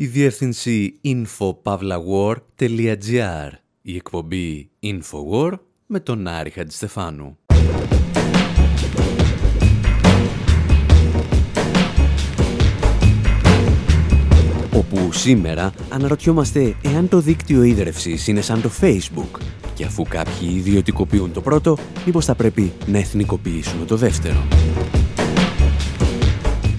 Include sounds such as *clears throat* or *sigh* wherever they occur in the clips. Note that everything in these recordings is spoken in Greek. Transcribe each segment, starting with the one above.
η διεύθυνση infopavlawar.gr, η εκπομπή Infowar με τον Άρη Χατζηστεφάνου. Όπου σήμερα αναρωτιόμαστε εάν το δίκτυο ίδρευσης είναι σαν το Facebook και αφού κάποιοι ιδιωτικοποιούν το πρώτο, μήπως θα πρέπει να εθνικοποιήσουμε το δεύτερο.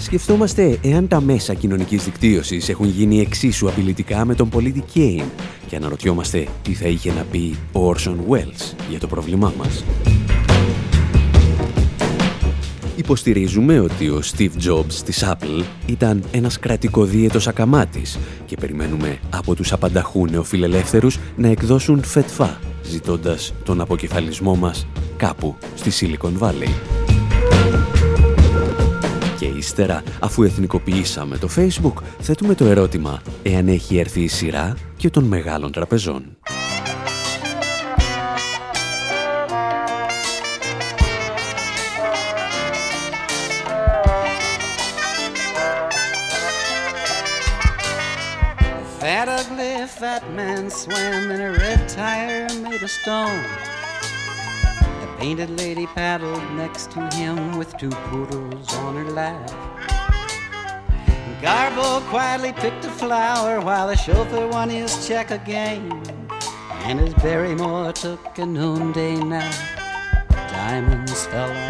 Σκεφτόμαστε εάν τα μέσα κοινωνικής δικτύωσης έχουν γίνει εξίσου απειλητικά με τον πολίτη Κέιν και αναρωτιόμαστε τι θα είχε να πει ο Όρσον Welles για το πρόβλημά μας. Υποστηρίζουμε ότι ο Steve Jobs της Apple ήταν ένας κρατικοδίαιτος ακαμάτης και περιμένουμε από τους απανταχού νεοφιλελεύθερους να εκδώσουν φετφά, ζητώντας τον αποκεφαλισμό μας κάπου στη Silicon Valley. Και ύστερα, αφού εθνικοποιήσαμε το Facebook, θέτουμε το ερώτημα εάν έχει έρθει η σειρά και των μεγάλων τραπεζών. That ugly fat man swam in a red tire made of stone. Painted lady paddled next to him with two poodles on her lap. Garbo quietly picked a flower while the chauffeur won his check again. And as Barrymore took a noonday nap, diamonds fell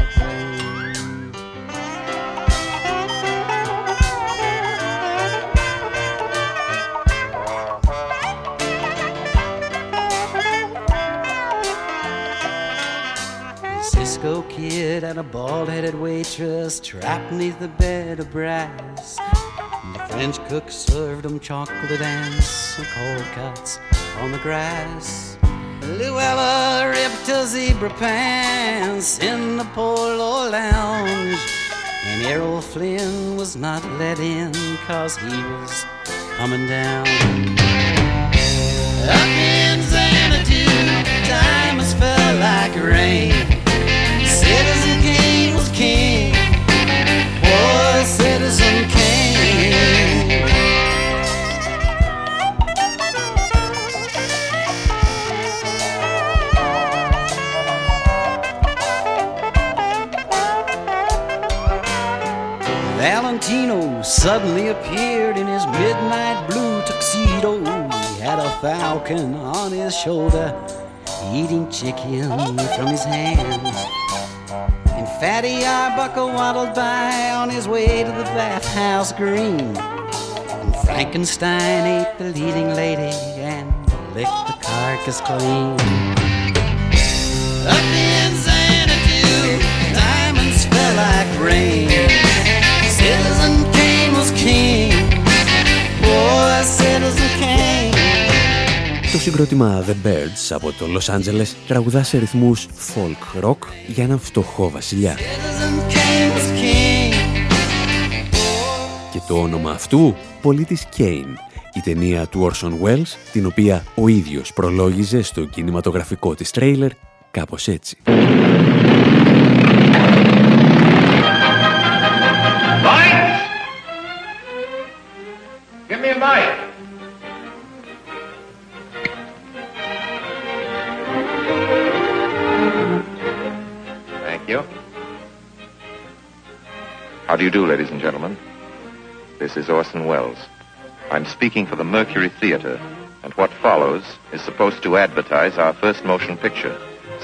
Cisco kid and a bald-headed waitress trapped neath the bed of brass. And the French cook served them chocolate and some cold cuts on the grass. Luella ripped her zebra pants in the polo lounge. And Errol Flynn was not let in cause he was coming down. Up in Xanadu, diamonds fell like rain. King was Citizen King. Valentino suddenly appeared in his midnight blue tuxedo. He had a falcon on his shoulder, eating chicken from his hands. Fatty Arbuckle waddled by on his way to the bathhouse green. And Frankenstein ate the leading lady and licked the carcass clean. Up in Xanadu, diamonds fell like rain. Citizen Kane was king. Boy, Citizen Kane. Το συγκρότημα The Birds από το Los Angeles τραγουδά σε ρυθμούς folk rock για έναν φτωχό βασιλιά. Και το όνομα αυτού, πολίτης Kane, η ταινία του Orson Welles, την οποία ο ίδιος προλόγιζε στο κινηματογραφικό της τρέιλερ, κάπως έτσι. How do you do, ladies and gentlemen? This is Orson Welles. I'm speaking for the Mercury Theater, and what follows is supposed to advertise our first motion picture.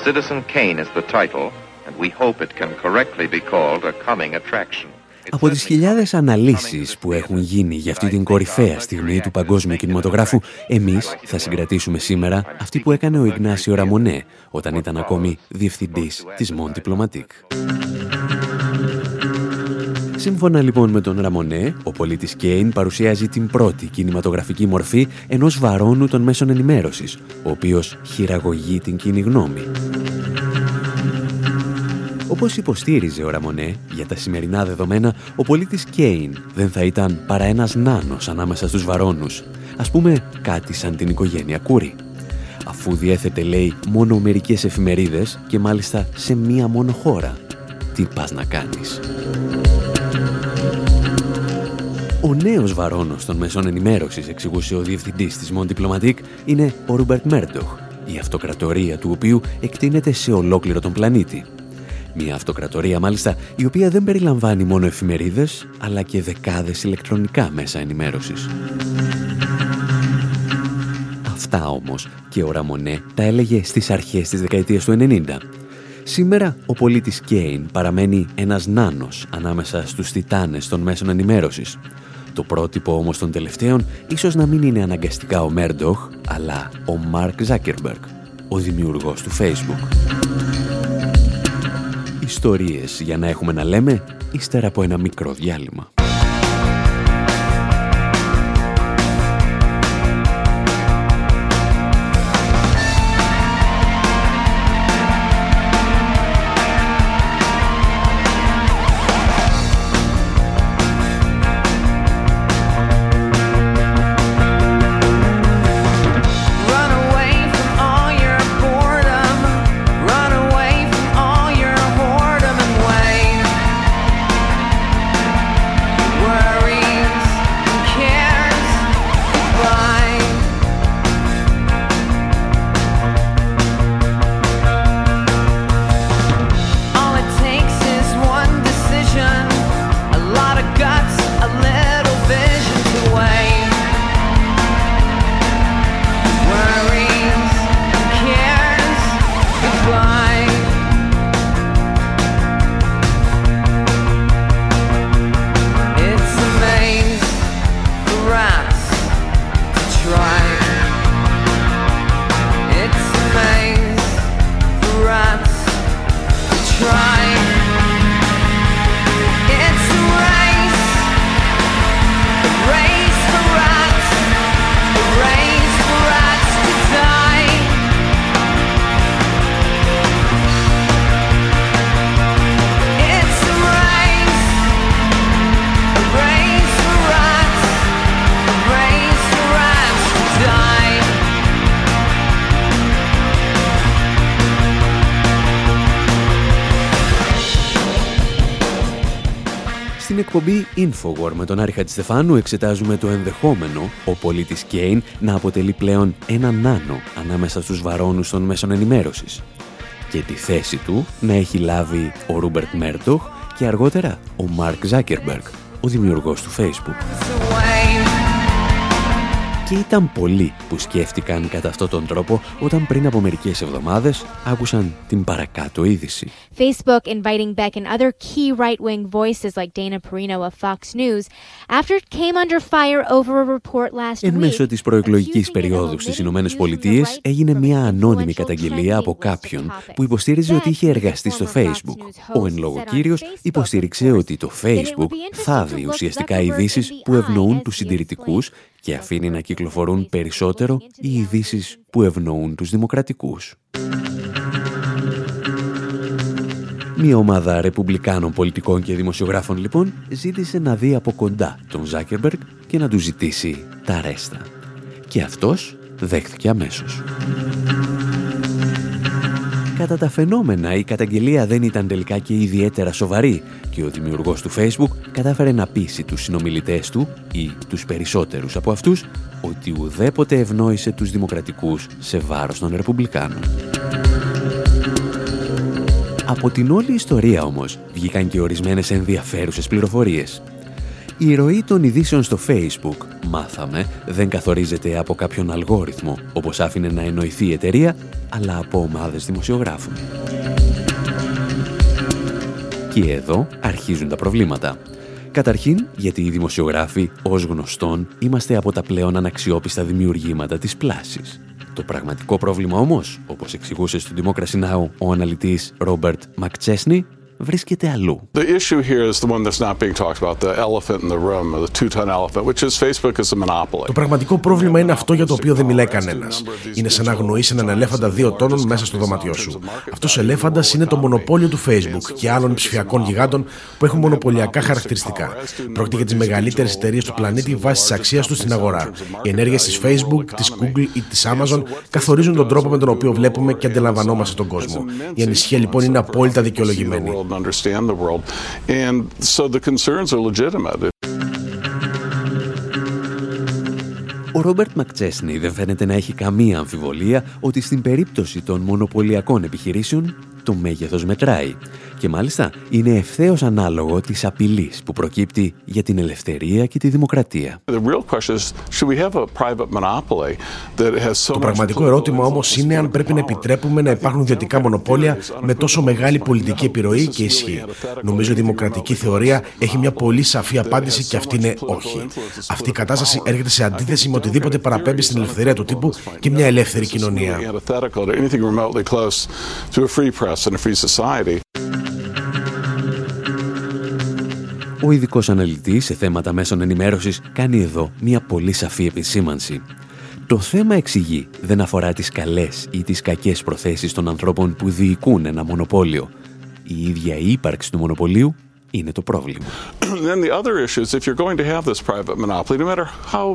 Citizen Kane is the title, and we hope it can correctly be called a coming attraction. Από τις χιλιάδες αναλύσεις που έχουν γίνει για αυτή την κορυφαία στιγμή του παγκόσμιου κινηματογράφου, εμείς θα συγκρατήσουμε σήμερα αυτή που έκανε ο Ιγνάσιο Ραμονέ όταν ήταν ακόμη διευθυντής της Μον Diplomatique. Σύμφωνα λοιπόν με τον Ραμονέ, ο πολίτης Κέιν παρουσιάζει την πρώτη κινηματογραφική μορφή ενός βαρόνου των μέσων ενημέρωσης, ο οποίος χειραγωγεί την κοινή γνώμη. Όπως υποστήριζε ο Ραμονέ, για τα σημερινά δεδομένα, ο πολίτης Κέιν δεν θα ήταν παρά ένας νάνος ανάμεσα στους βαρόνους. Ας πούμε κάτι σαν την οικογένεια Κούρη. Αφού διέθετε, λέει, μόνο μερικές εφημερίδες και μάλιστα σε μία μόνο χώρα. Τι πας να κάνεις; Ο νέος βαρόνος των μεσών ενημέρωσης, εξηγούσε ο διευθυντής της Μον Diplomatique, είναι ο Ρούμπερτ Μέρντοχ, η αυτοκρατορία του οποίου εκτείνεται σε ολόκληρο τον πλανήτη. Μια αυτοκρατορία μάλιστα η οποία δεν περιλαμβάνει μόνο εφημερίδες, αλλά και δεκάδες ηλεκτρονικά μέσα ενημέρωσης. Αυτά όμως και ο Ραμονέ τα έλεγε στις αρχές της δεκαετίας του 90. Σήμερα ο πολίτης Κέιν παραμένει ένας νάνος ανάμεσα στους τιτάνες των μέσων ενημέρωσης. Το πρότυπο όμως των τελευταίων ίσως να μην είναι αναγκαστικά ο Μέρντοχ, αλλά ο Μάρκ Ζάκερμπεργκ, ο δημιουργός του Facebook. Ιστορίες για να έχουμε να λέμε, ύστερα από ένα μικρό διάλειμμα. Infowar με τον Άρη Χατζηστεφάνου εξετάζουμε το ενδεχόμενο ο πολίτης Κέιν να αποτελεί πλέον ένα νάνο ανάμεσα στους βαρόνους των μέσων ενημέρωσης και τη θέση του να έχει λάβει ο Ρούπερτ Μέρντοχ και αργότερα ο Μάρκ Ζάκερμπεργκ, ο δημιουργός του Facebook. Και ήταν πολλοί που σκέφτηκαν κατά αυτόν τον τρόπο όταν πριν από μερικές εβδομάδες άκουσαν την παρακάτω είδηση. Facebook inviting Beck and other key right-wing voices like Dana Perino of Fox News after it came under fire over a report last week. Εν μέσω της προεκλογικής περίοδου στις Ηνωμένες Πολιτείες έγινε μια ανώνυμη καταγγελία από κάποιον που υποστήριζε ότι είχε εργαστεί στο Facebook. Ο εν λόγω κύριος υποστήριξε ότι το Facebook θα δει ουσιαστικά ειδήσεις που ευνοούν τους συντηρητικούς και αφήνει να κυκλοφορούν περισσότερο οι ειδήσεις που ευνοούν τους δημοκρατικούς. Μια ομάδα ρεπουμπλικάνων πολιτικών και δημοσιογράφων λοιπόν ζήτησε να δει από κοντά τον Ζάκερμπεργκ και να του ζητήσει τα ρέστα. Και αυτός δέχθηκε αμέσως. Κατά τα φαινόμενα, η καταγγελία δεν ήταν τελικά και ιδιαίτερα σοβαρή και ο δημιουργός του Facebook κατάφερε να πείσει τους συνομιλητές του ή τους περισσότερους από αυτούς ότι ουδέποτε ευνόησε τους δημοκρατικούς σε βάρος των Ρεπουμπλικάνων. Από την όλη ιστορία όμως βγήκαν και ορισμένες ενδιαφέρουσες πληροφορίες. Η ροή των ειδήσεων στο Facebook, μάθαμε, δεν καθορίζεται από κάποιον αλγόριθμο, όπως άφηνε να εννοηθεί η εταιρεία, αλλά από ομάδες δημοσιογράφων. Και εδώ αρχίζουν τα προβλήματα. Καταρχήν, γιατί οι δημοσιογράφοι, ως γνωστόν, είμαστε από τα πλέον αναξιόπιστα δημιουργήματα της πλάσης. Το πραγματικό πρόβλημα όμως, όπως εξηγούσε στο Democracy Now! ο αναλυτής Ρόμπερτ Μακτσέσνι, βρίσκεται αλλού. The issue here is the one that's not being talked about, the elephant in the room, the two-ton elephant, which is Facebook is a monopoly. Το πραγματικό πρόβλημα είναι αυτό για το οποίο δεν μιλάει κανένας. Είναι σαν να αγνοήσει έναν ελέφαντα δύο τόνων μέσα στο δωμάτιό σου. Αυτός ο ελέφαντας είναι το μονοπόλιο του Facebook και άλλων ψηφιακών γιγάντων που έχουν μονοπωλιακά χαρακτηριστικά. Πρόκειται για τις μεγαλύτερες εταιρείες του πλανήτη βάσει της αξίας τους στην αγορά. Οι ενέργειες της Facebook, της Google ή της Amazon καθορίζουν τον τρόπο με τον οποίο βλέπουμε και αντιλαμβανόμαστε τον κόσμο. Η ανησυχία λοιπόν είναι απόλυτα δικαιολογημένη. Ο Ρόμπερτ Μακτσέσνη δεν φαίνεται να έχει καμία αμφιβολία ότι στην περίπτωση των μονοπωλιακών επιχειρήσεων το μέγεθος μετράει και μάλιστα είναι ευθέως ανάλογο της απειλής που προκύπτει για την ελευθερία και τη δημοκρατία. Το πραγματικό ερώτημα όμως είναι αν πρέπει να επιτρέπουμε να υπάρχουν ιδιωτικά μονοπόλια με τόσο μεγάλη πολιτική επιρροή και ισχύ. Νομίζω η δημοκρατική θεωρία έχει μια πολύ σαφή απάντηση και αυτή είναι όχι. Αυτή η κατάσταση έρχεται σε αντίθεση με οτιδήποτε παραπέμπει στην ελευθερία του τύπου και μια ελεύθερη κοινωνία. Ο ειδικός αναλυτής σε θέματα μέσων ενημέρωσης κάνει εδώ μια πολύ σαφή επισήμανση. Το θέμα εξηγεί δεν αφορά τις καλές ή τις κακές προθέσεις των ανθρώπων που διοικούν ένα μονοπόλιο. Η ίδια η ύπαρξη του μονοπωλίου είναι το πρόβλημα. *clears throat* Then the other issue is if you're going to have this private monopoly, no matter how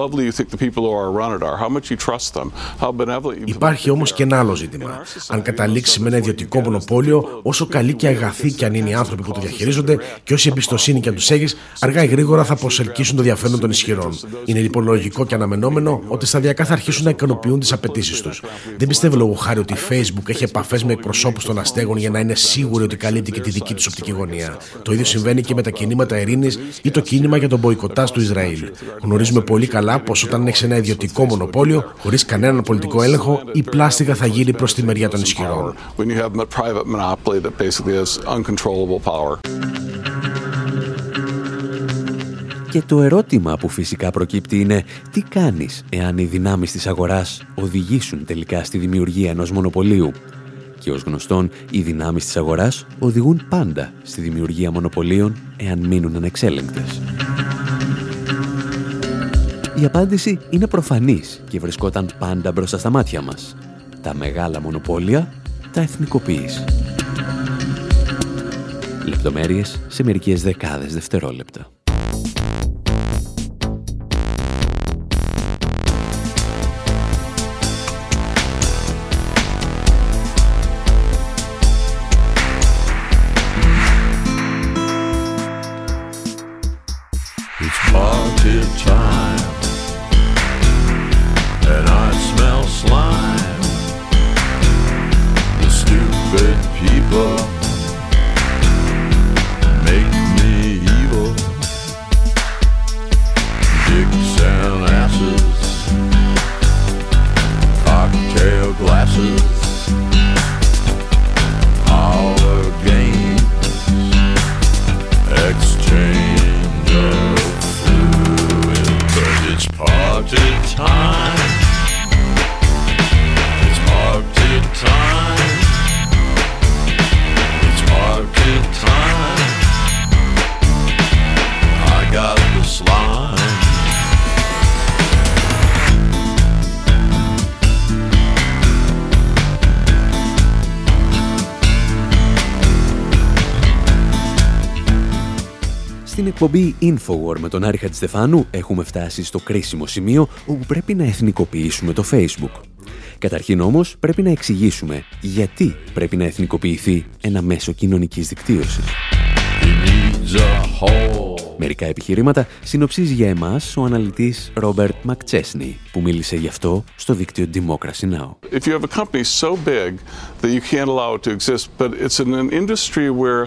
lovely you think the people who are run it are, how much you trust them, how benevolent you Υπάρχει όμως και ένα άλλο ζήτημα. Αν καταλήξει με ένα ιδιωτικό μονοπόλιο, όσο καλοί και αγαθοί και αν είναι οι άνθρωποι που το διαχειρίζονται και όση εμπιστοσύνη και αν τους έχεις, αργά ή γρήγορα θα προσελκύσουν το ενδιαφέρον των ισχυρών. Είναι λοιπόν λογικό και αναμενόμενο ότι σταδιακά θα αρχίσουν να ικανοποιούν τις απαιτήσεις τους. Δεν πιστεύω λόγω χάρη ότι η Facebook έχει επαφές με εκπροσώπους των αστέγων για να είναι σίγουροι ότι καλύπτει και τη δική τους οπτική γωνία. Το ίδιο συμβαίνει και με τα κινήματα ειρήνης ή το κίνημα για τον μποϊκοτάζ του Ισραήλ. Γνωρίζουμε πολύ καλά πως όταν έχει ένα ιδιωτικό μονοπόλιο, χωρίς κανέναν πολιτικό έλεγχο, η πλάστιγα θα γίνει προς τη μεριά των ισχυρών. when you have a private monopoly that basically has uncontrollable power. Και το ερώτημα που φυσικά προκύπτει είναι τι κάνεις εάν οι δυνάμεις της αγοράς οδηγήσουν τελικά στη δημιουργία ενός μονοπωλίου; Και ως γνωστόν, οι δυνάμεις της αγοράς οδηγούν πάντα στη δημιουργία μονοπωλίων εάν μείνουν ανεξέλεγκτες. Η απάντηση είναι προφανής και βρισκόταν πάντα μπροστά στα μάτια μας. Τα μεγάλα μονοπόλια τα εθνικοποίηση. Λεπτομέρειες σε μερικές δεκάδες δευτερόλεπτα. Εκπομπή Infowar με τον Άρη Χατζηστεφάνου έχουμε φτάσει στο κρίσιμο σημείο όπου πρέπει να εθνικοποιήσουμε το Facebook. Καταρχήν όμως πρέπει να εξηγήσουμε γιατί πρέπει να εθνικοποιηθεί ένα μέσο κοινωνικής δικτύωσης. He needs a hole. Μερικά επιχειρήματα συνοψίζει για εμάς ο αναλυτής Ρόμπερτ Μακτσέσνι που μίλησε γι' αυτό στο δίκτυο Democracy Now! If you have a company so big that you can't allow it to exist, but it's in an industry where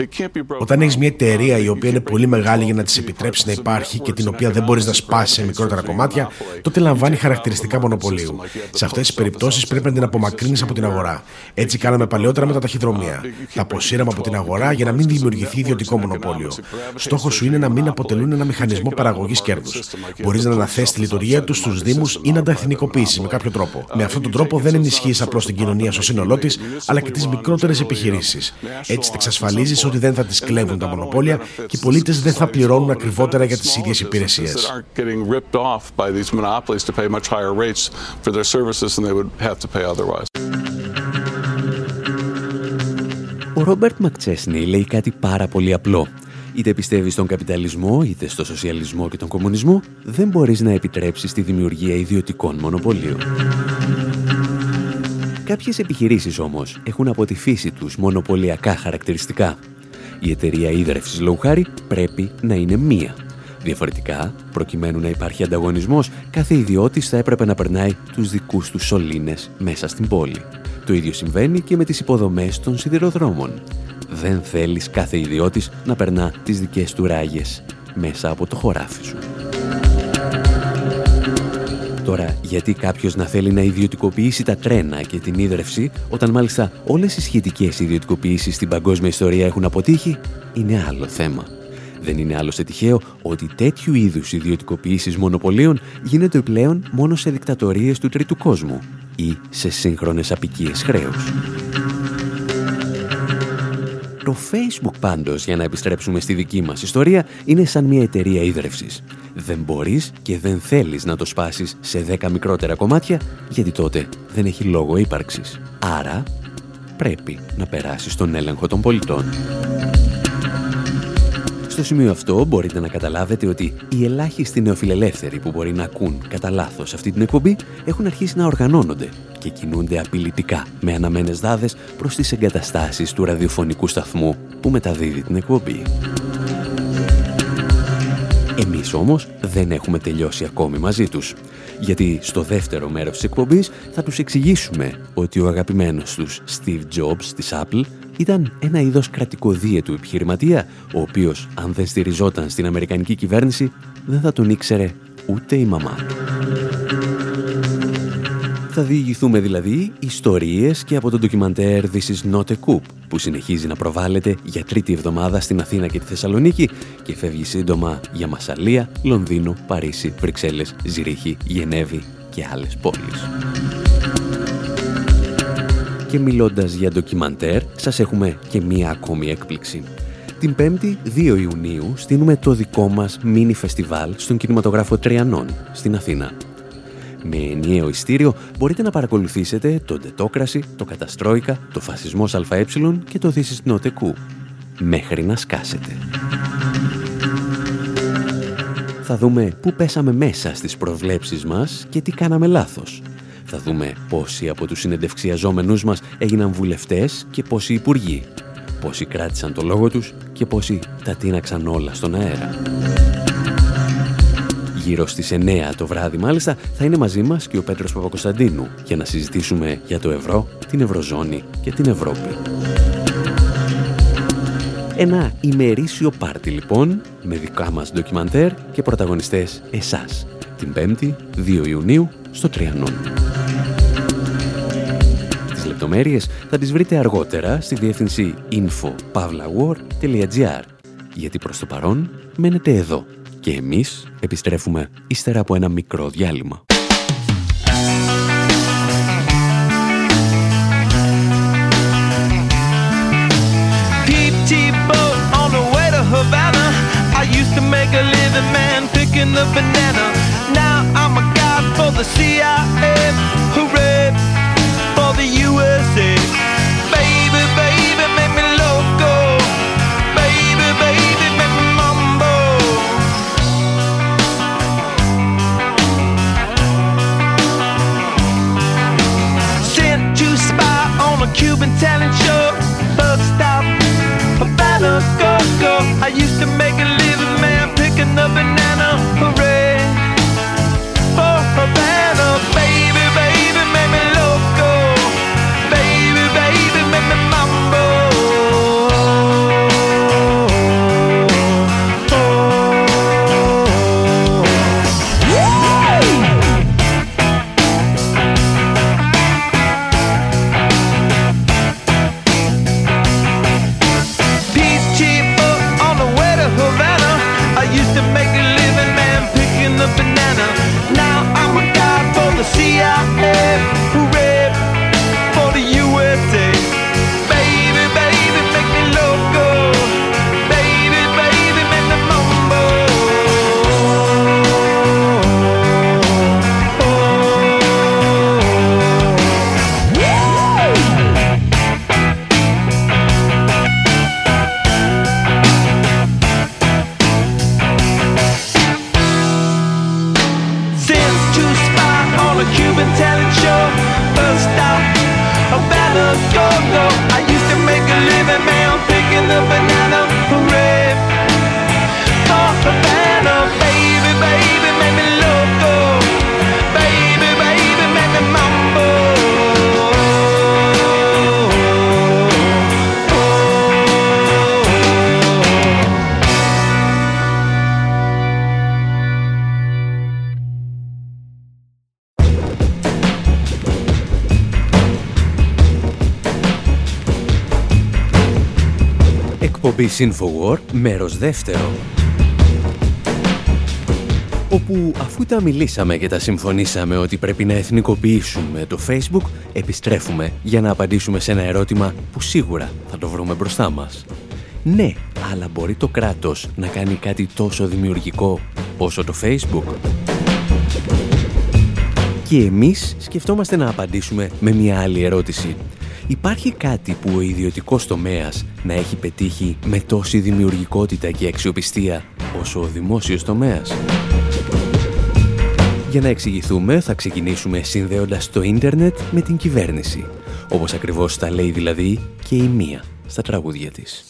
it can't be broken. Όταν έχεις μια εταιρεία η οποία είναι πολύ μεγάλη για να της επιτρέψεις να υπάρχει και την οποία δεν μπορείς να σπάσει σε μικρότερα κομμάτια, τότε λαμβάνει χαρακτηριστικά μονοπωλίου. Σε αυτές τις περιπτώσεις πρέπει να την απομακρύνεις από την αγορά. Έτσι κάναμε παλαιότερα με τα ταχυδρομεία. Τα αποσύραμε από την αγορά για να μην δημιουργηθεί ιδιωτικό μονοπόλιο. Στόχος σου είναι να μην αποτελούν ένα μηχανισμό παραγωγής κέρδους. Μπορείς να αναθέσεις τη λειτουργία τους στους Δήμους ή να τα εθνικοποιήσεις με κάποιο τρόπο. Με αυτόν τον τρόπο δεν ενισχύεις απλώς την κοινωνία στο σύνολό της, αλλά και τις μικρότερες επιχειρήσεις. Έτσι θα εξασφαλίζεις ότι δεν θα τις κλέβουν τα μονοπόλια και οι πολίτες δεν θα πληρώνουν ακριβότερα για τις ίδιες υπηρεσίες. Businesses aren't getting ripped off by these monopolies to pay much higher rates for their services than they would have to pay otherwise. Ο Ρόμπερτ Μακτσέσνι λέει κάτι πάρα πολύ απλό. Είτε πιστεύεις στον καπιταλισμό, είτε στο σοσιαλισμό και τον κομμουνισμό, δεν μπορείς να επιτρέψεις τη δημιουργία ιδιωτικών μονοπωλίων. Κάποιες επιχειρήσεις όμως έχουν από τη φύση τους μονοπωλιακά χαρακτηριστικά. Η εταιρεία ίδρευσης λόγου χάρη πρέπει να είναι μία. Διαφορετικά, προκειμένου να υπάρχει ανταγωνισμός, κάθε ιδιώτης θα έπρεπε να περνάει τους δικούς του σωλήνες μέσα στην πόλη. Το ίδιο συμβαίνει και με τις υποδομές των σιδηροδρόμων. Δεν θέλεις κάθε ιδιώτης να περνά τις δικές του ράγες μέσα από το χωράφι σου. Τώρα, γιατί κάποιος να θέλει να ιδιωτικοποιήσει τα τρένα και την ίδρυυση, όταν μάλιστα όλες οι σχετικές ιδιωτικοποιήσεις στην παγκόσμια ιστορία έχουν αποτύχει, είναι άλλο θέμα. Δεν είναι άλλωστε τυχαίο ότι τέτοιου είδους ιδιωτικοποιήσεις μονοπωλίων γίνονται πλέον μόνο σε δικτατορίες του τρίτου κόσμου ή σε σύγχρονες απικίες χρέους. Το Facebook πάντως, για να επιστρέψουμε στη δική μας ιστορία, είναι σαν μια εταιρεία ίδρευσης. Δεν μπορείς και δεν θέλεις να το σπάσεις σε 10 μικρότερα κομμάτια, γιατί τότε δεν έχει λόγο ύπαρξης. Άρα, πρέπει να περάσεις τον έλεγχο των πολιτών. Στο σημείο αυτό μπορείτε να καταλάβετε ότι οι ελάχιστοι νεοφιλελεύθεροι που μπορεί να ακούν κατά λάθος αυτή την εκπομπή έχουν αρχίσει να οργανώνονται και κινούνται απειλητικά με αναμένες δάδες προς τις εγκαταστάσεις του ραδιοφωνικού σταθμού που μεταδίδει την εκπομπή. Εμείς όμως δεν έχουμε τελειώσει ακόμη μαζί τους. Γιατί στο δεύτερο μέρος της εκπομπής θα τους εξηγήσουμε ότι ο αγαπημένος τους Steve Jobs της Apple ήταν ένα είδος κρατικοδίαιτου επιχειρηματία, ο οποίος αν δεν στηριζόταν στην Αμερικανική κυβέρνηση δεν θα τον ήξερε ούτε η μαμά του. Θα διηγηθούμε δηλαδή ιστορίες και από το ντοκιμαντέρ This is not a coup που συνεχίζει να προβάλλεται για τρίτη εβδομάδα στην Αθήνα και τη Θεσσαλονίκη και φεύγει σύντομα για Μασαλία, Λονδίνο, Παρίσι, Βρυξέλλες, Ζηρίχη, Γενέβη και άλλες πόλεις. Και μιλώντας για ντοκιμαντέρ, σας έχουμε και μία ακόμη έκπληξη. Την 5η 2 Ιουνίου στείλουμε το δικό μας μίνι φεστιβάλ στον κινηματογράφο Τριανών, στην Αθήνα. Με ενιαίο ειστήριο μπορείτε να παρακολουθήσετε το Ντετόκραση, το Καταστρόικα, το Φασισμός ΑΕ και το Δύσις Νοτεκού. Μέχρι να σκάσετε. Θα δούμε πού πέσαμε μέσα στις προβλέψεις μας και τι κάναμε λάθος. Θα δούμε πόσοι από τους συνεντευξιαζόμενούς μας έγιναν βουλευτές και πόσοι υπουργοί. Πόσοι κράτησαν το λόγο τους και πόσοι τα τίναξαν όλα στον αέρα. Γύρω στις 9 το βράδυ μάλιστα θα είναι μαζί μας και ο Πέτρος Παπακοσταντίνου για να συζητήσουμε για το ευρώ, την ευρωζώνη και την Ευρώπη. Ένα ημερήσιο πάρτι λοιπόν με δικά μας ντοκιμαντέρ και πρωταγωνιστές εσάς την 5η 2 Ιουνίου στο Τριανόν. Τις λεπτομέρειες θα τις βρείτε αργότερα στη διεύθυνση info.pavlawar.gr γιατί προς το παρόν μένετε εδώ και εμείς επιστρέφουμε ύστερα από ένα μικρό διάλειμμα. I used to make a living man picking the banana. Now I'm a the CIA εκπομπής Infowar, μέρος δεύτερο όπου αφού τα μιλήσαμε και τα συμφωνήσαμε ότι πρέπει να εθνικοποιήσουμε το Facebook, επιστρέφουμε για να απαντήσουμε σε ένα ερώτημα που σίγουρα θα το βρούμε μπροστά μας. Ναι, αλλά μπορεί το κράτος να κάνει κάτι τόσο δημιουργικό όσο το Facebook; Και εμείς σκεφτόμαστε να απαντήσουμε με μια άλλη ερώτηση. Υπάρχει κάτι που ο ιδιωτικός τομέας να έχει πετύχει με τόση δημιουργικότητα και αξιοπιστία όσο ο δημόσιος τομέας; Για να εξηγηθούμε θα ξεκινήσουμε συνδέοντας το ίντερνετ με την κυβέρνηση. Όπως ακριβώς τα λέει δηλαδή και η μία στα τραγούδια της.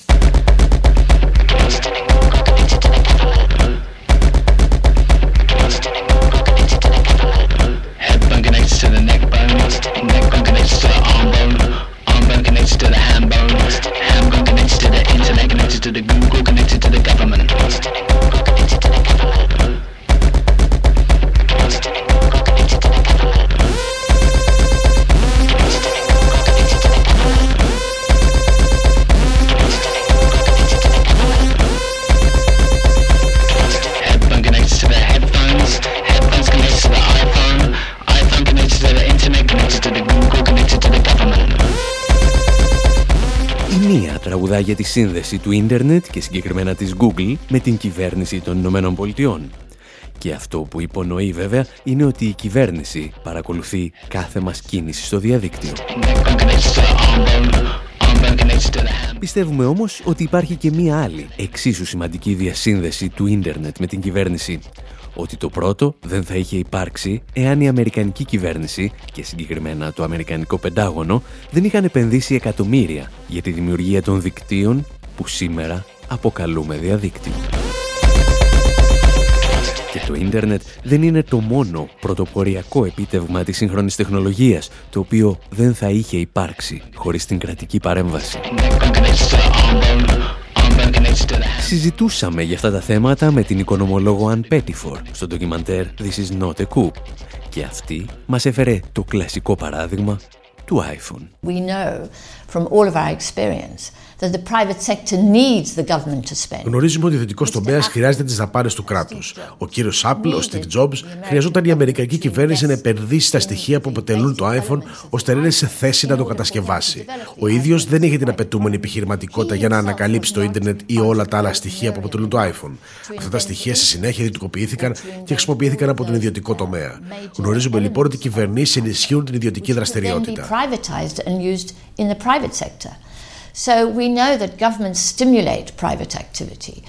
Μία τραγουδά για τη σύνδεση του ίντερνετ και συγκεκριμένα της Google με την κυβέρνηση των Ηνωμένων Πολιτειών. Και αυτό που υπονοεί βέβαια είναι ότι η κυβέρνηση παρακολουθεί κάθε μας κίνηση στο διαδίκτυο. Neckbone connects to the arm bone. Arm bone connects to the hand. Πιστεύουμε όμως ότι υπάρχει και μία άλλη εξίσου σημαντική διασύνδεση του ίντερνετ με την κυβέρνηση. Ότι το πρώτο δεν θα είχε υπάρξει εάν η Αμερικανική κυβέρνηση και συγκεκριμένα το Αμερικανικό Πεντάγωνο δεν είχαν επενδύσει εκατομμύρια για τη δημιουργία των δικτύων που σήμερα αποκαλούμε διαδίκτυο. Και το ίντερνετ δεν είναι το μόνο πρωτοποριακό επίτευγμα της σύγχρονης τεχνολογίας, το οποίο δεν θα είχε υπάρξει χωρίς την κρατική παρέμβαση. Neckbone connects to the arm bone. Arm bone connects to the hand. Συζητούσαμε για αυτά τα θέματα με την οικονομολόγο Αν Πέτιφορ στο ντοκιμαντέρ This is not a coup. Και αυτή μας έφερε το κλασικό παράδειγμα του iPhone. We know from all of our experience that the private sector needs the government to spend. Γνωρίζουμε ότι ο ιδιωτικός τομέας χρειάζεται τις δαπάνες του κράτους. Ο κύριος Apple, ο Steve Jobs, χρειαζόταν η Αμερικανική κυβέρνηση να επενδύσει στα στοιχεία που αποτελούν το iPhone ώστε να είναι σε θέση να το κατασκευάσει. Ο ίδιος δεν είχε την απαιτούμενη επιχειρηματικότητα για να ανακαλύψει το ίντερνετ ή όλα τα άλλα στοιχεία που αποτελούν το iPhone. Αυτά τα στοιχεία στη συνέχεια ιδιωτικοποιήθηκαν και χρησιμοποιήθηκαν από τον ιδιωτικό τομέα. Γνωρίζουμε λοιπόν ότι οι κυβερνήσεις ενισχύουν την ιδιωτική then be δραστηριότητα. Privatized and used in the private sector. So we know that governments stimulate private activity.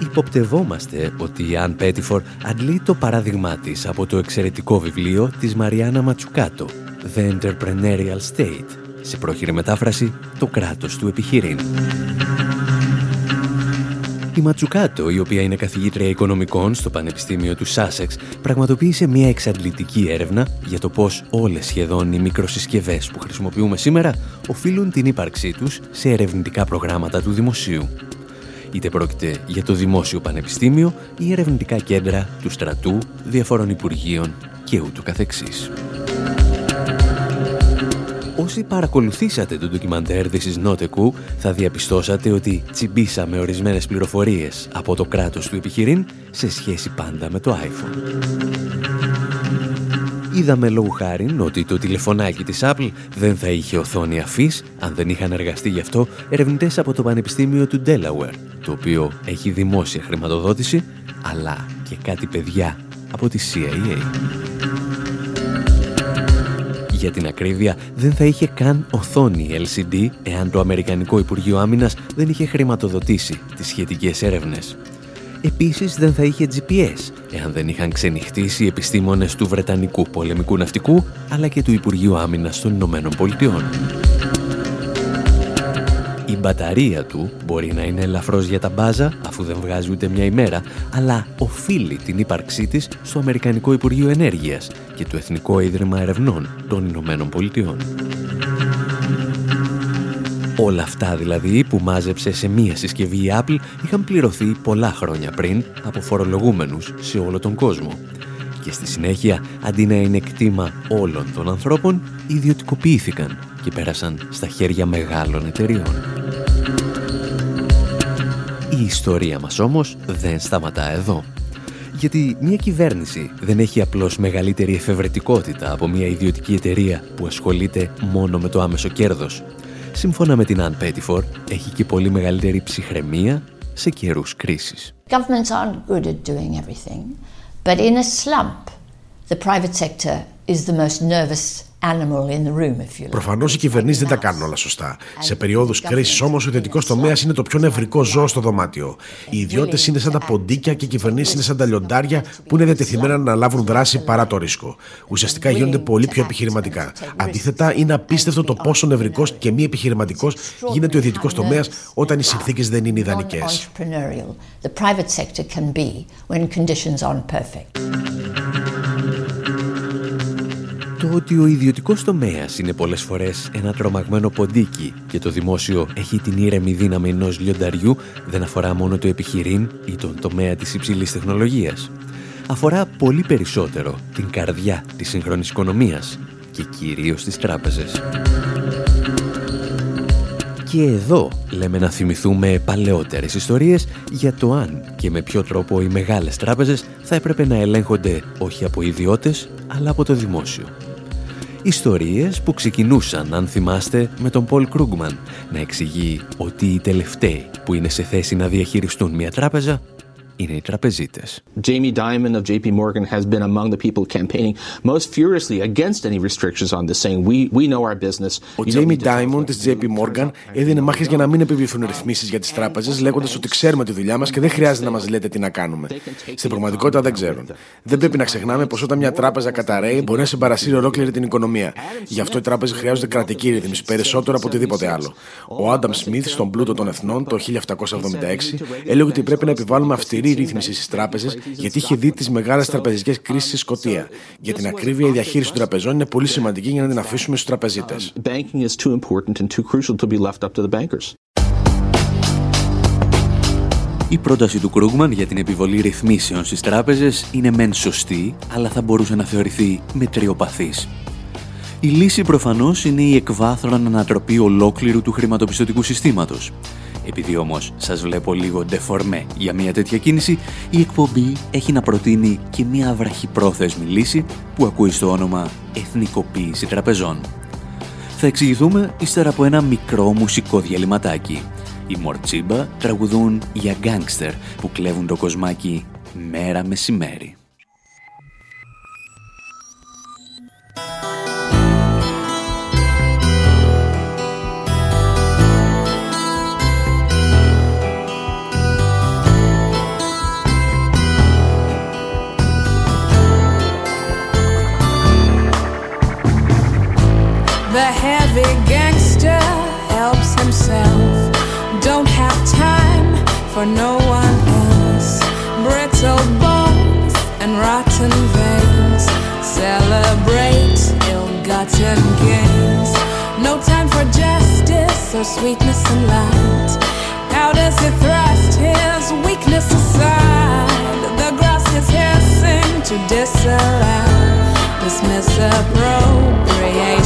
Υποπτευόμαστε ότι η Αν Πέτιφορ αντλεί το παράδειγμά της από το εξαιρετικό βιβλίο της Μαριάννα Ματσουκάτο, The Entrepreneurial State, σε πρόχειρη μετάφραση «Το κράτος του επιχειρήν». Η Ματσουκάτο, η οποία είναι καθηγήτρια οικονομικών στο Πανεπιστήμιο του Σάσεξ, πραγματοποίησε μια εξαντλητική έρευνα για το πώς όλες σχεδόν οι μικροσυσκευές που χρησιμοποιούμε σήμερα οφείλουν την ύπαρξή τους σε ερευνητικά προγράμματα του δημοσίου. Είτε πρόκειται για το Δημόσιο Πανεπιστήμιο ή ερευνητικά κέντρα του στρατού, διαφορών υπουργείων και ούτου καθεξής. Όσοι παρακολουθήσατε το ντοκιμαντέρ This is not a coup, θα διαπιστώσατε ότι τσιμπήσαμε ορισμένες πληροφορίες από το κράτος του επιχειρήν σε σχέση πάντα με το iPhone. Είδαμε λόγου χάριν ότι το τηλεφωνάκι της Apple δεν θα είχε οθόνη αφής αν δεν είχαν εργαστεί γι' αυτό ερευνητές από το Πανεπιστήμιο του Delaware, το οποίο έχει δημόσια χρηματοδότηση, αλλά και κάτι παιδιά από τη CIA. Για την ακρίβεια, δεν θα είχε καν οθόνη LCD εάν το Αμερικανικό Υπουργείο Άμυνας δεν είχε χρηματοδοτήσει τις σχετικές έρευνες. Επίσης δεν θα είχε GPS, εάν δεν είχαν ξενυχτήσει οι επιστήμονες του Βρετανικού Πολεμικού Ναυτικού, αλλά και του Υπουργείου Άμυνας των Ηνωμένων Πολιτειών. Η μπαταρία του μπορεί να είναι ελαφρώς για τα μπάζα, αφού δεν βγάζει ούτε μια ημέρα, αλλά οφείλει την ύπαρξή της στο Αμερικανικό Υπουργείο Ενέργειας και το Εθνικό Ίδρυμα Ερευνών των Ηνωμένων Πολιτειών. Όλα αυτά δηλαδή που μάζεψε σε μία συσκευή η Apple είχαν πληρωθεί πολλά χρόνια πριν από φορολογούμενους σε όλο τον κόσμο. Και στη συνέχεια, αντί να είναι κτήμα όλων των ανθρώπων, ιδιωτικοποιήθηκαν και πέρασαν στα χέρια μεγάλων εταιριών. Η ιστορία μας όμως δεν σταματά εδώ. Γιατί μια κυβέρνηση δεν έχει απλώς μεγαλύτερη εφευρετικότητα από μια ιδιωτική εταιρεία που ασχολείται μόνο με το άμεσο κέρδος. Σύμφωνα με την Αν Πέτιφορ, έχει και πολύ μεγαλύτερη ψυχραιμία σε καιρούς κρίσης. Governments aren't good at doing everything, but in a slump, the private sector is the most nervous animal in the room, if you like. Προφανώς οι κυβερνήσεις δεν τα κάνουν όλα σωστά. Σε περιόδους κρίσης όμως, ο ιδιωτικός τομέας είναι το πιο νευρικό ζώο στο δωμάτιο. Οι ιδιώτες είναι σαν τα ποντίκια και οι κυβερνήσεις είναι σαν τα λιοντάρια που είναι διατεθειμένα να αναλάβουν δράση παρά το ρίσκο. Ουσιαστικά γίνονται πολύ πιο επιχειρηματικά. Αντίθετα, είναι απίστευτο το πόσο νευρικός και μη επιχειρηματικός γίνεται ο ιδιωτικός τομέας όταν οι συνθήκες δεν είναι ιδανικές. Non-entrepreneurial the private sector can be when conditions aren't perfect. Το ότι ο ιδιωτικός τομέας είναι πολλές φορές ένα τρομαγμένο ποντίκι και το δημόσιο έχει την ήρεμη δύναμη ενός λιονταριού δεν αφορά μόνο το επιχειρήν ή τον τομέα της υψηλής τεχνολογίας. Αφορά πολύ περισσότερο την καρδιά της σύγχρονης οικονομίας και κυρίως τις τράπεζες. Και εδώ λέμε να θυμηθούμε παλαιότερες ιστορίες για το αν και με ποιο τρόπο οι μεγάλες τράπεζες θα έπρεπε να ελέγχονται όχι από ιδιώτες αλλά από το δημόσιο. Ιστορίες που ξεκινούσαν, αν θυμάστε, με τον Πολ Κρούγκμαν. Να εξηγεί ότι οι τελευταίοι που είναι σε θέση να διαχειριστούν μια τράπεζα είναι οι τραπεζίτες. Jamie Dimon of JP Morgan has been among the people campaigning most furiously against any restrictions on this, saying we, we know our business. Ο You don't Jamie need to Dimon της JP Morgan έδινε μάχες για να μην επιβληθούν ρυθμίσεις για τις τράπεζες, λέγοντας ότι ξέρουμε τη δουλειά μας και δεν χρειάζεται να μας λέτε τι να κάνουμε. Στην πραγματικότητα δεν ξέρουν. Δεν πρέπει να ξεχνάμε πως όταν μια τράπεζα καταραίει μπορεί να συμπαρασύρει ολόκληρη την οικονομία. Γι' αυτό οι τράπεζες χρειάζονται κρατική ρύθμιση περισσότερο από οτιδήποτε άλλο. Ο Άνταμ Σμιθ στον Πλούτο των Εθνών το 1776 έλεγε ότι πρέπει να επιβάλλουμε αυστηρή ρύθμιση στις τράπεζες γιατί είχε δει τις μεγάλες τραπεζικές κρίσεις στη Σκωτία. Για την ακρίβεια, η διαχείριση των τραπεζών είναι πολύ σημαντική για να την αφήσουμε στους τραπεζίτες. Banking is too important and too crucial to be left up to the bankers. Η πρόταση του Κρούγκμαν για την επιβολή ρυθμίσεων στις τράπεζες είναι μεν σωστή, αλλά θα μπορούσε να θεωρηθεί μετριοπαθής. Η λύση προφανώς είναι η εκβάθρον ανατροπή ολόκληρου του χρηματοπιστωτικού συστήματος. Επειδή όμως σας βλέπω λίγο ντεφορμέ για μια τέτοια κίνηση, η εκπομπή έχει να προτείνει και μια βραχυπρόθεσμη λύση που ακούει στο όνομα «Εθνικοποίηση τραπεζών». Θα εξηγηθούμε ύστερα από ένα μικρό μουσικό διαλυματάκι. Οι Μορτσίμπα τραγουδούν για γκάνγκστερ που κλέβουν το κοσμάκι μέρα μεσημέρι. For no one else. Brittle bones and rotten veins celebrate ill-gotten gains. No time for justice or sweetness and light. How does he thrust his weakness aside? The grass is hissing to disallow this misappropriation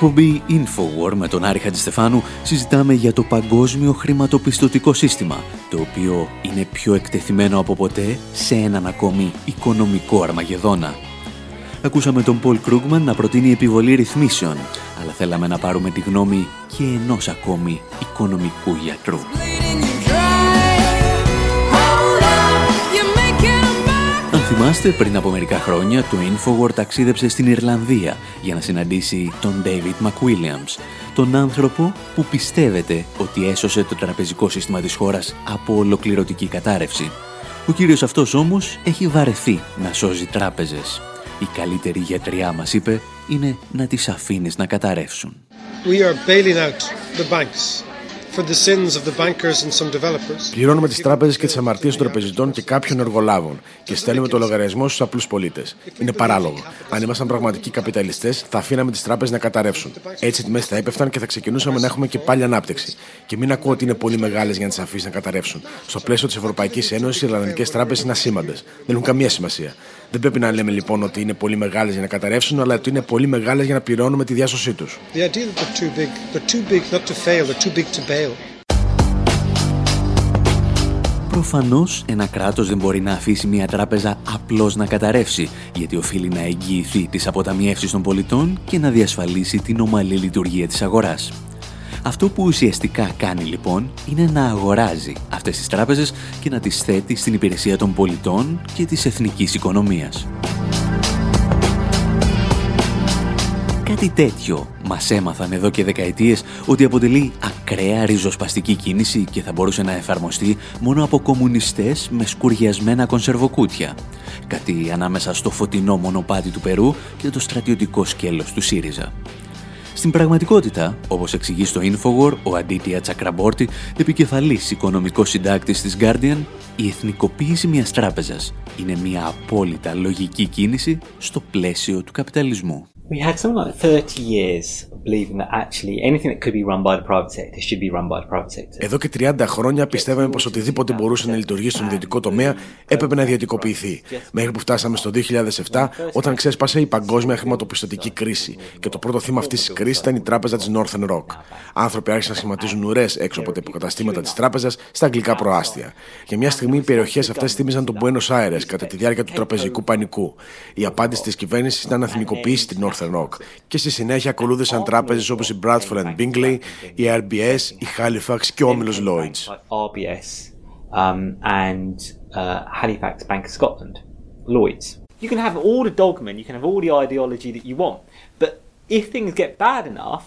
εκπομπή Infowar με τον Άρη Χατζηστεφάνου συζητάμε για το παγκόσμιο χρηματοπιστωτικό σύστημα, το οποίο είναι πιο εκτεθειμένο από ποτέ σε έναν ακόμη οικονομικό αρμαγεδόνα. Ακούσαμε τον Πολ Κρούγκμαν να προτείνει επιβολή ρυθμίσεων, αλλά θέλαμε να πάρουμε τη γνώμη και ενός ακόμη οικονομικού γιατρού. Θυμάστε, πριν από μερικά χρόνια το Infowar ταξίδεψε στην Ιρλανδία για να συναντήσει τον David McWilliams, τον άνθρωπο που πιστεύετε ότι έσωσε το τραπεζικό σύστημα της χώρας από ολοκληρωτική κατάρρευση. Ο κύριος αυτός όμως έχει βαρεθεί να σώζει τράπεζες. Η καλύτερη γιατριά μας είπε είναι να τις αφήνεις να καταρρεύσουν. We are bailing out the banks Πληρώνουμε τις τράπεζες και τις αμαρτίες των τραπεζιτών και κάποιων εργολάβων και στέλνουμε το λογαριασμό στους απλούς πολίτες. Είναι παράλογο. Αν ήμασταν πραγματικοί καπιταλιστές, θα αφήναμε τις τράπεζες να καταρρεύσουν. Έτσι οι τιμέ θα έπεφταν και θα ξεκινούσαμε να έχουμε και πάλι ανάπτυξη. Και μην ακούω ότι είναι πολύ μεγάλες για να τις αφήσει να καταρρεύσουν. Στο πλαίσιο της Ευρωπαϊκής Ένωσης, οι Ιρλανδικές τράπεζες είναι ασήμαντες. Δεν έχουν καμία σημασία. Δεν πρέπει να λέμε λοιπόν ότι είναι πολύ μεγάλες για να καταρρεύσουν, αλλά ότι είναι πολύ μεγάλες για να πληρώνουμε τη διάσωσή τους. The idea that they're too big, they're too big not to fail, they're too big to bail. Προφανώς ένα κράτος δεν μπορεί να αφήσει μια τράπεζα απλώς να καταρρεύσει, γιατί οφείλει να εγγυηθεί τις αποταμιεύσεις των πολιτών και να διασφαλίσει την ομαλή λειτουργία της αγοράς. Αυτό που ουσιαστικά κάνει λοιπόν είναι να αγοράζει αυτές τις τράπεζες και να τις θέτει στην υπηρεσία των πολιτών και της εθνικής οικονομίας. Κάτι τέτοιο μας έμαθαν εδώ και δεκαετίες ότι αποτελεί ακραία ριζοσπαστική κίνηση και θα μπορούσε να εφαρμοστεί μόνο από κομμουνιστές με σκουριασμένα κονσερβοκούτια. Κάτι ανάμεσα στο φωτεινό μονοπάτι του Περού και το στρατιωτικό σκέλος του ΣΥΡΙΖΑ. Στην πραγματικότητα, όπως εξηγεί στο Infowar ο Αντίτια Τσακραμπόρτη, επικεφαλής οικονομικός συντάκτης της Guardian, η εθνικοποίηση μιας τράπεζας είναι μια απόλυτα λογική κίνηση στο πλαίσιο του καπιταλισμού. We had something like 30 years of believing that actually anything that could be run by the private sector should be run by the private sector. Εδώ και 30 χρόνια πιστεύαμε πως οτιδήποτε μπορούσε να λειτουργήσει στον ιδιωτικό τομέα έπρεπε να ιδιωτικοποιηθεί. Μέχρι που φτάσαμε στο 2007, όταν ξέσπασε η παγκόσμια χρηματοπιστωτική κρίση. Και το πρώτο θύμα αυτής της κρίσης ήταν η τράπεζα της Northern Rock. Άνθρωποι άρχισαν να σχηματίζουν ουρές έξω από τα υποκαταστήματα της τράπεζας στα αγγλικά προάστια. Για μια στιγμή οι περιοχές αυτές θύμιζαν τον Buenos Aires κατά τη διάρκεια του τραπεζικού πανικού. Η απάντηση της κυβέρνησης ήταν να εθνικοποιήσει την Northern Rock. Και στη συνέχεια ακολούθησαν τράπεζε όπω η Bradford and Bingley, η RBS, η Halifax και ο όμιλο Lloyds. RBS um, and uh, Halifax Bank of Scotland, Lloyds. You can have all the dogma, you can have all the ideology that you want, but if things get bad enough,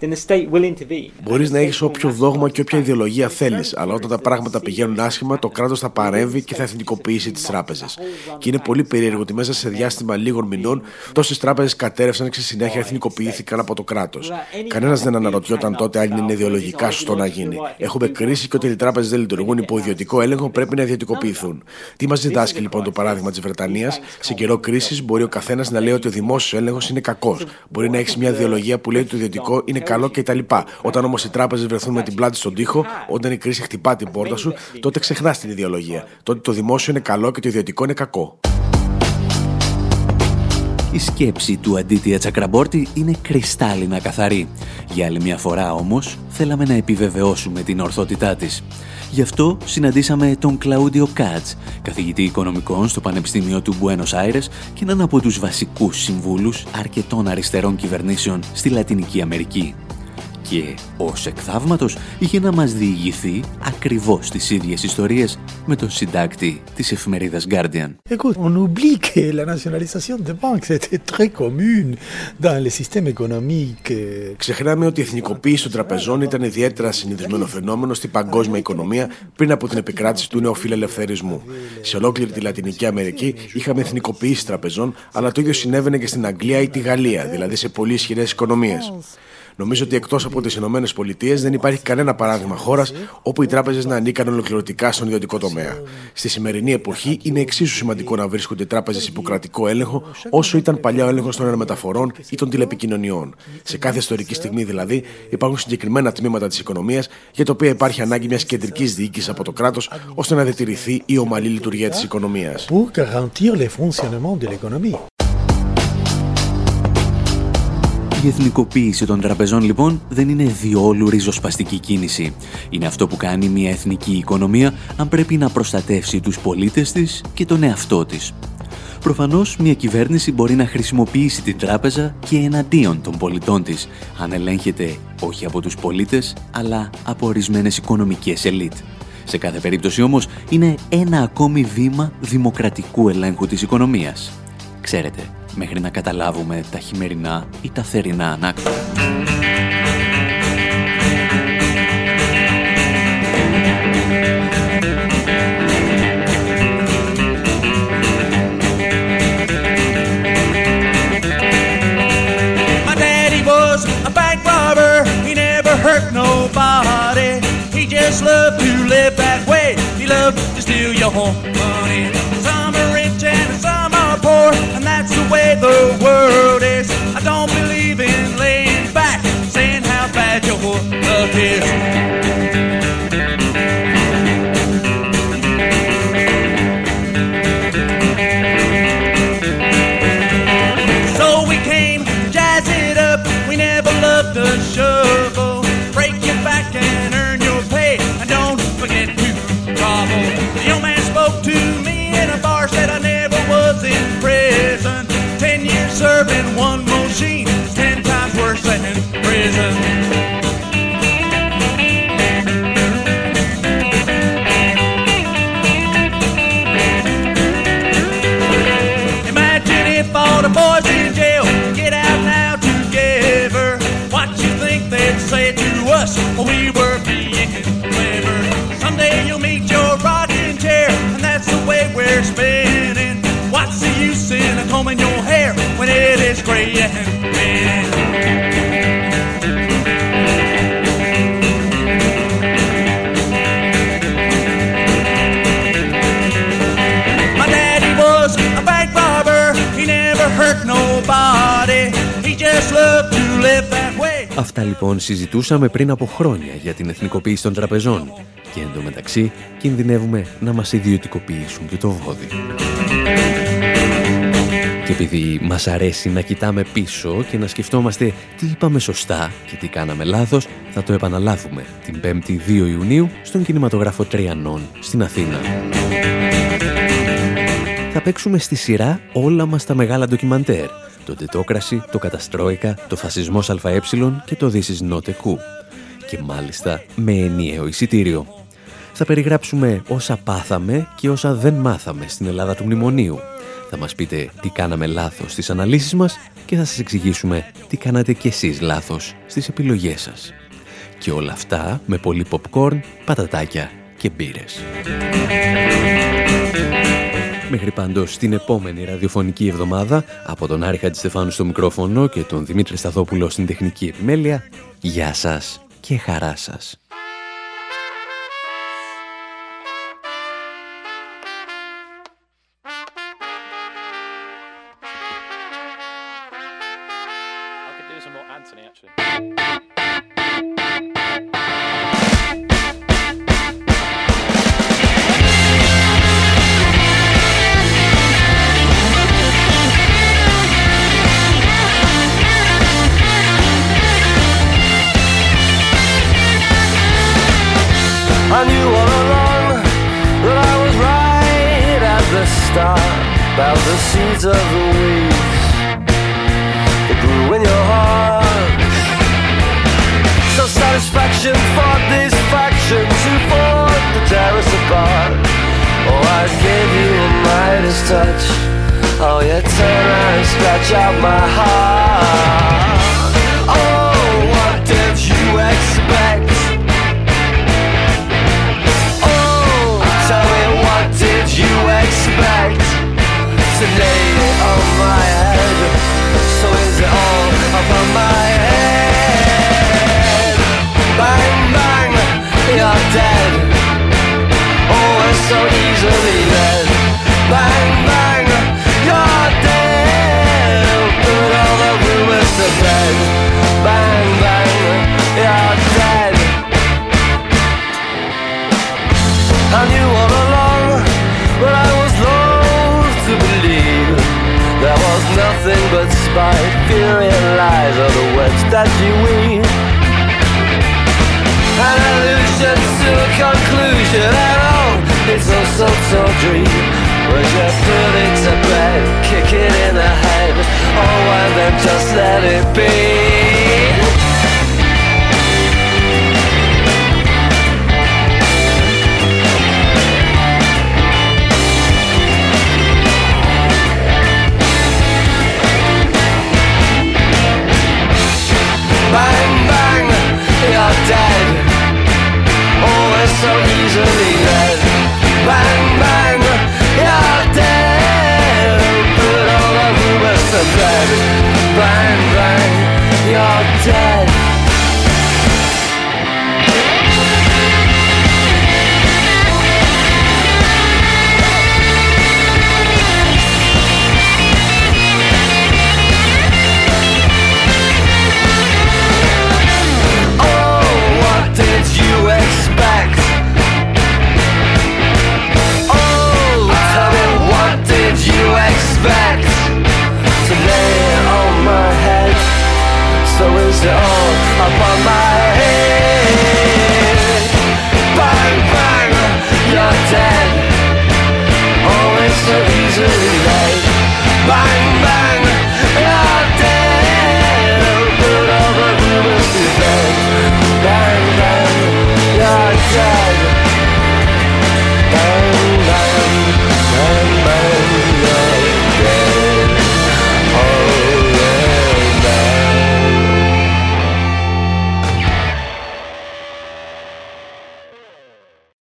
then the state will intervene. Μπορείς να έχεις όποιο δόγμα και όποια ιδεολογία θέλεις, αλλά όταν τα πράγματα πηγαίνουν άσχημα, το κράτος θα παρέμβει και θα εθνικοποιήσει τις τράπεζες. Και είναι πολύ περίεργο ότι μέσα σε διάστημα λίγων μηνών τόσες τράπεζες κατέρευσαν και στη συνέχεια εθνικοποιήθηκαν από το κράτος. Κανένας δεν αναρωτιόταν τότε αν είναι ιδεολογικά σωστό να γίνει. Έχουμε κρίση και ότι οι τράπεζες δεν λειτουργούν υπό ιδιωτικό έλεγχο πρέπει να ιδιωτικοποιηθούν. Τι μας διδάσκει λοιπόν το παράδειγμα της Βρετανίας, σε καιρό κρίσης μπορεί ο καθένας να λέει ότι ο δημόσιος έλεγχος είναι κακός. Μπορεί να έχεις μια ιδεολογία που λέει ότι το ιδιωτικό είναι καλό κτλ. Όταν όμως οι τράπεζες βρεθούν με την πλάτη στον τοίχο, όταν η κρίση χτυπά την πόρτα σου, τότε ξεχνάς την ιδεολογία. Τότε το δημόσιο είναι καλό και το ιδιωτικό είναι κακό. Η σκέψη του Αντίτια Τσακραμπόρτη είναι κρυστάλλινα καθαρή. Για άλλη μια φορά όμως θέλαμε να επιβεβαιώσουμε την ορθότητά της. Γι' αυτό συναντήσαμε τον Κλαούντιο Κάτς, καθηγητή οικονομικών στο Πανεπιστήμιο του Buenos Aires και έναν από τους βασικούς συμβούλους αρκετών αριστερών κυβερνήσεων στη Λατινική Αμερική. Και ως εκθαύματος είχε να μας διηγηθεί ακριβώς τις ίδιες ιστορίες με τον συντάκτη της εφημερίδας Guardian. Écoute, on oublie que la nationalisation des banques était très commune dans les systèmes économiques. Ξεχνάμε ότι η εθνικοποίηση των τραπεζών ήταν ιδιαίτερα συνηθισμένο φαινόμενο στην παγκόσμια οικονομία πριν από την επικράτηση του νεοφιλελευθερισμού. Σε ολόκληρη τη Λατινική Αμερική είχαμε εθνικοποίηση τραπεζών, αλλά το ίδιο συνέβαινε και στην Αγγλία ή τη Γαλλία, δηλαδή σε πολύ ισχυρές οικονομίες. Νομίζω ότι εκτός από τις ΗΠΑ δεν υπάρχει κανένα παράδειγμα χώρας όπου οι τράπεζες να ανήκαν ολοκληρωτικά στον ιδιωτικό τομέα. Στη σημερινή εποχή είναι εξίσου σημαντικό να βρίσκονται τράπεζες υπό κρατικό έλεγχο όσο ήταν παλιά ο έλεγχος των αερομεταφορών ή των τηλεπικοινωνιών. Σε κάθε ιστορική στιγμή δηλαδή υπάρχουν συγκεκριμένα τμήματα της οικονομίας για τα οποία υπάρχει ανάγκη μιας κεντρικής διοίκησης από το κράτος ώστε να διατηρηθεί η ομαλή λειτουργία της οικονομίας. Η εθνικοποίηση των τραπεζών λοιπόν δεν είναι διόλου ριζοσπαστική κίνηση. Είναι αυτό που κάνει μια εθνική οικονομία αν πρέπει να προστατεύσει τους πολίτες της και τον εαυτό της. Προφανώς μια κυβέρνηση μπορεί να χρησιμοποιήσει την τράπεζα και εναντίον των πολιτών της, αν ελέγχεται όχι από τους πολίτες, αλλά από ορισμένες οικονομικές ελίτ. Σε κάθε περίπτωση όμως είναι ένα ακόμη βήμα δημοκρατικού ελέγχου της οικονομίας. Ξέρετε, μέχρι να καταλάβουμε τα χειμερινά ή τα θερινά ανάκτορα. My daddy was a bank robber. He never hurt nobody. He just loved to live that way. He loved to steal your money. Some are rich and some are poor, and that's the way the world is. I don't believe in laying back, saying how bad your luck is. Λοιπόν συζητούσαμε πριν από χρόνια για την εθνικοποίηση των τραπεζών και εντωμεταξύ κινδυνεύουμε να μας ιδιωτικοποιήσουν και το βόδι. Και επειδή μας αρέσει να κοιτάμε πίσω και να σκεφτόμαστε τι είπαμε σωστά και τι κάναμε λάθος, θα το επαναλάβουμε την 5η 2 Ιουνίου στον κινηματογράφο Τριανών στην Αθήνα. Θα παίξουμε στη σειρά όλα μας τα μεγάλα ντοκιμαντέρ. Το Τετόκραση, το Καταστρόικα, το Φασισμός ΑΕ και το This is not a coup. Και μάλιστα με ενιαίο εισιτήριο. Θα περιγράψουμε όσα πάθαμε και όσα δεν μάθαμε στην Ελλάδα του Μνημονίου. Θα μας πείτε τι κάναμε λάθος στις αναλύσεις μας και θα σας εξηγήσουμε τι κάνατε κι εσείς λάθος στις επιλογές σας. Και όλα αυτά με πολύ popcorn, πατατάκια και μπύρες. Μέχρι πάντως την επόμενη ραδιοφωνική εβδομάδα από τον Άρη Χατζηστεφάνου στο μικρόφωνο και τον Δημήτρη Σταθόπουλο στην τεχνική επιμέλεια, γεια σας και χαρά σας.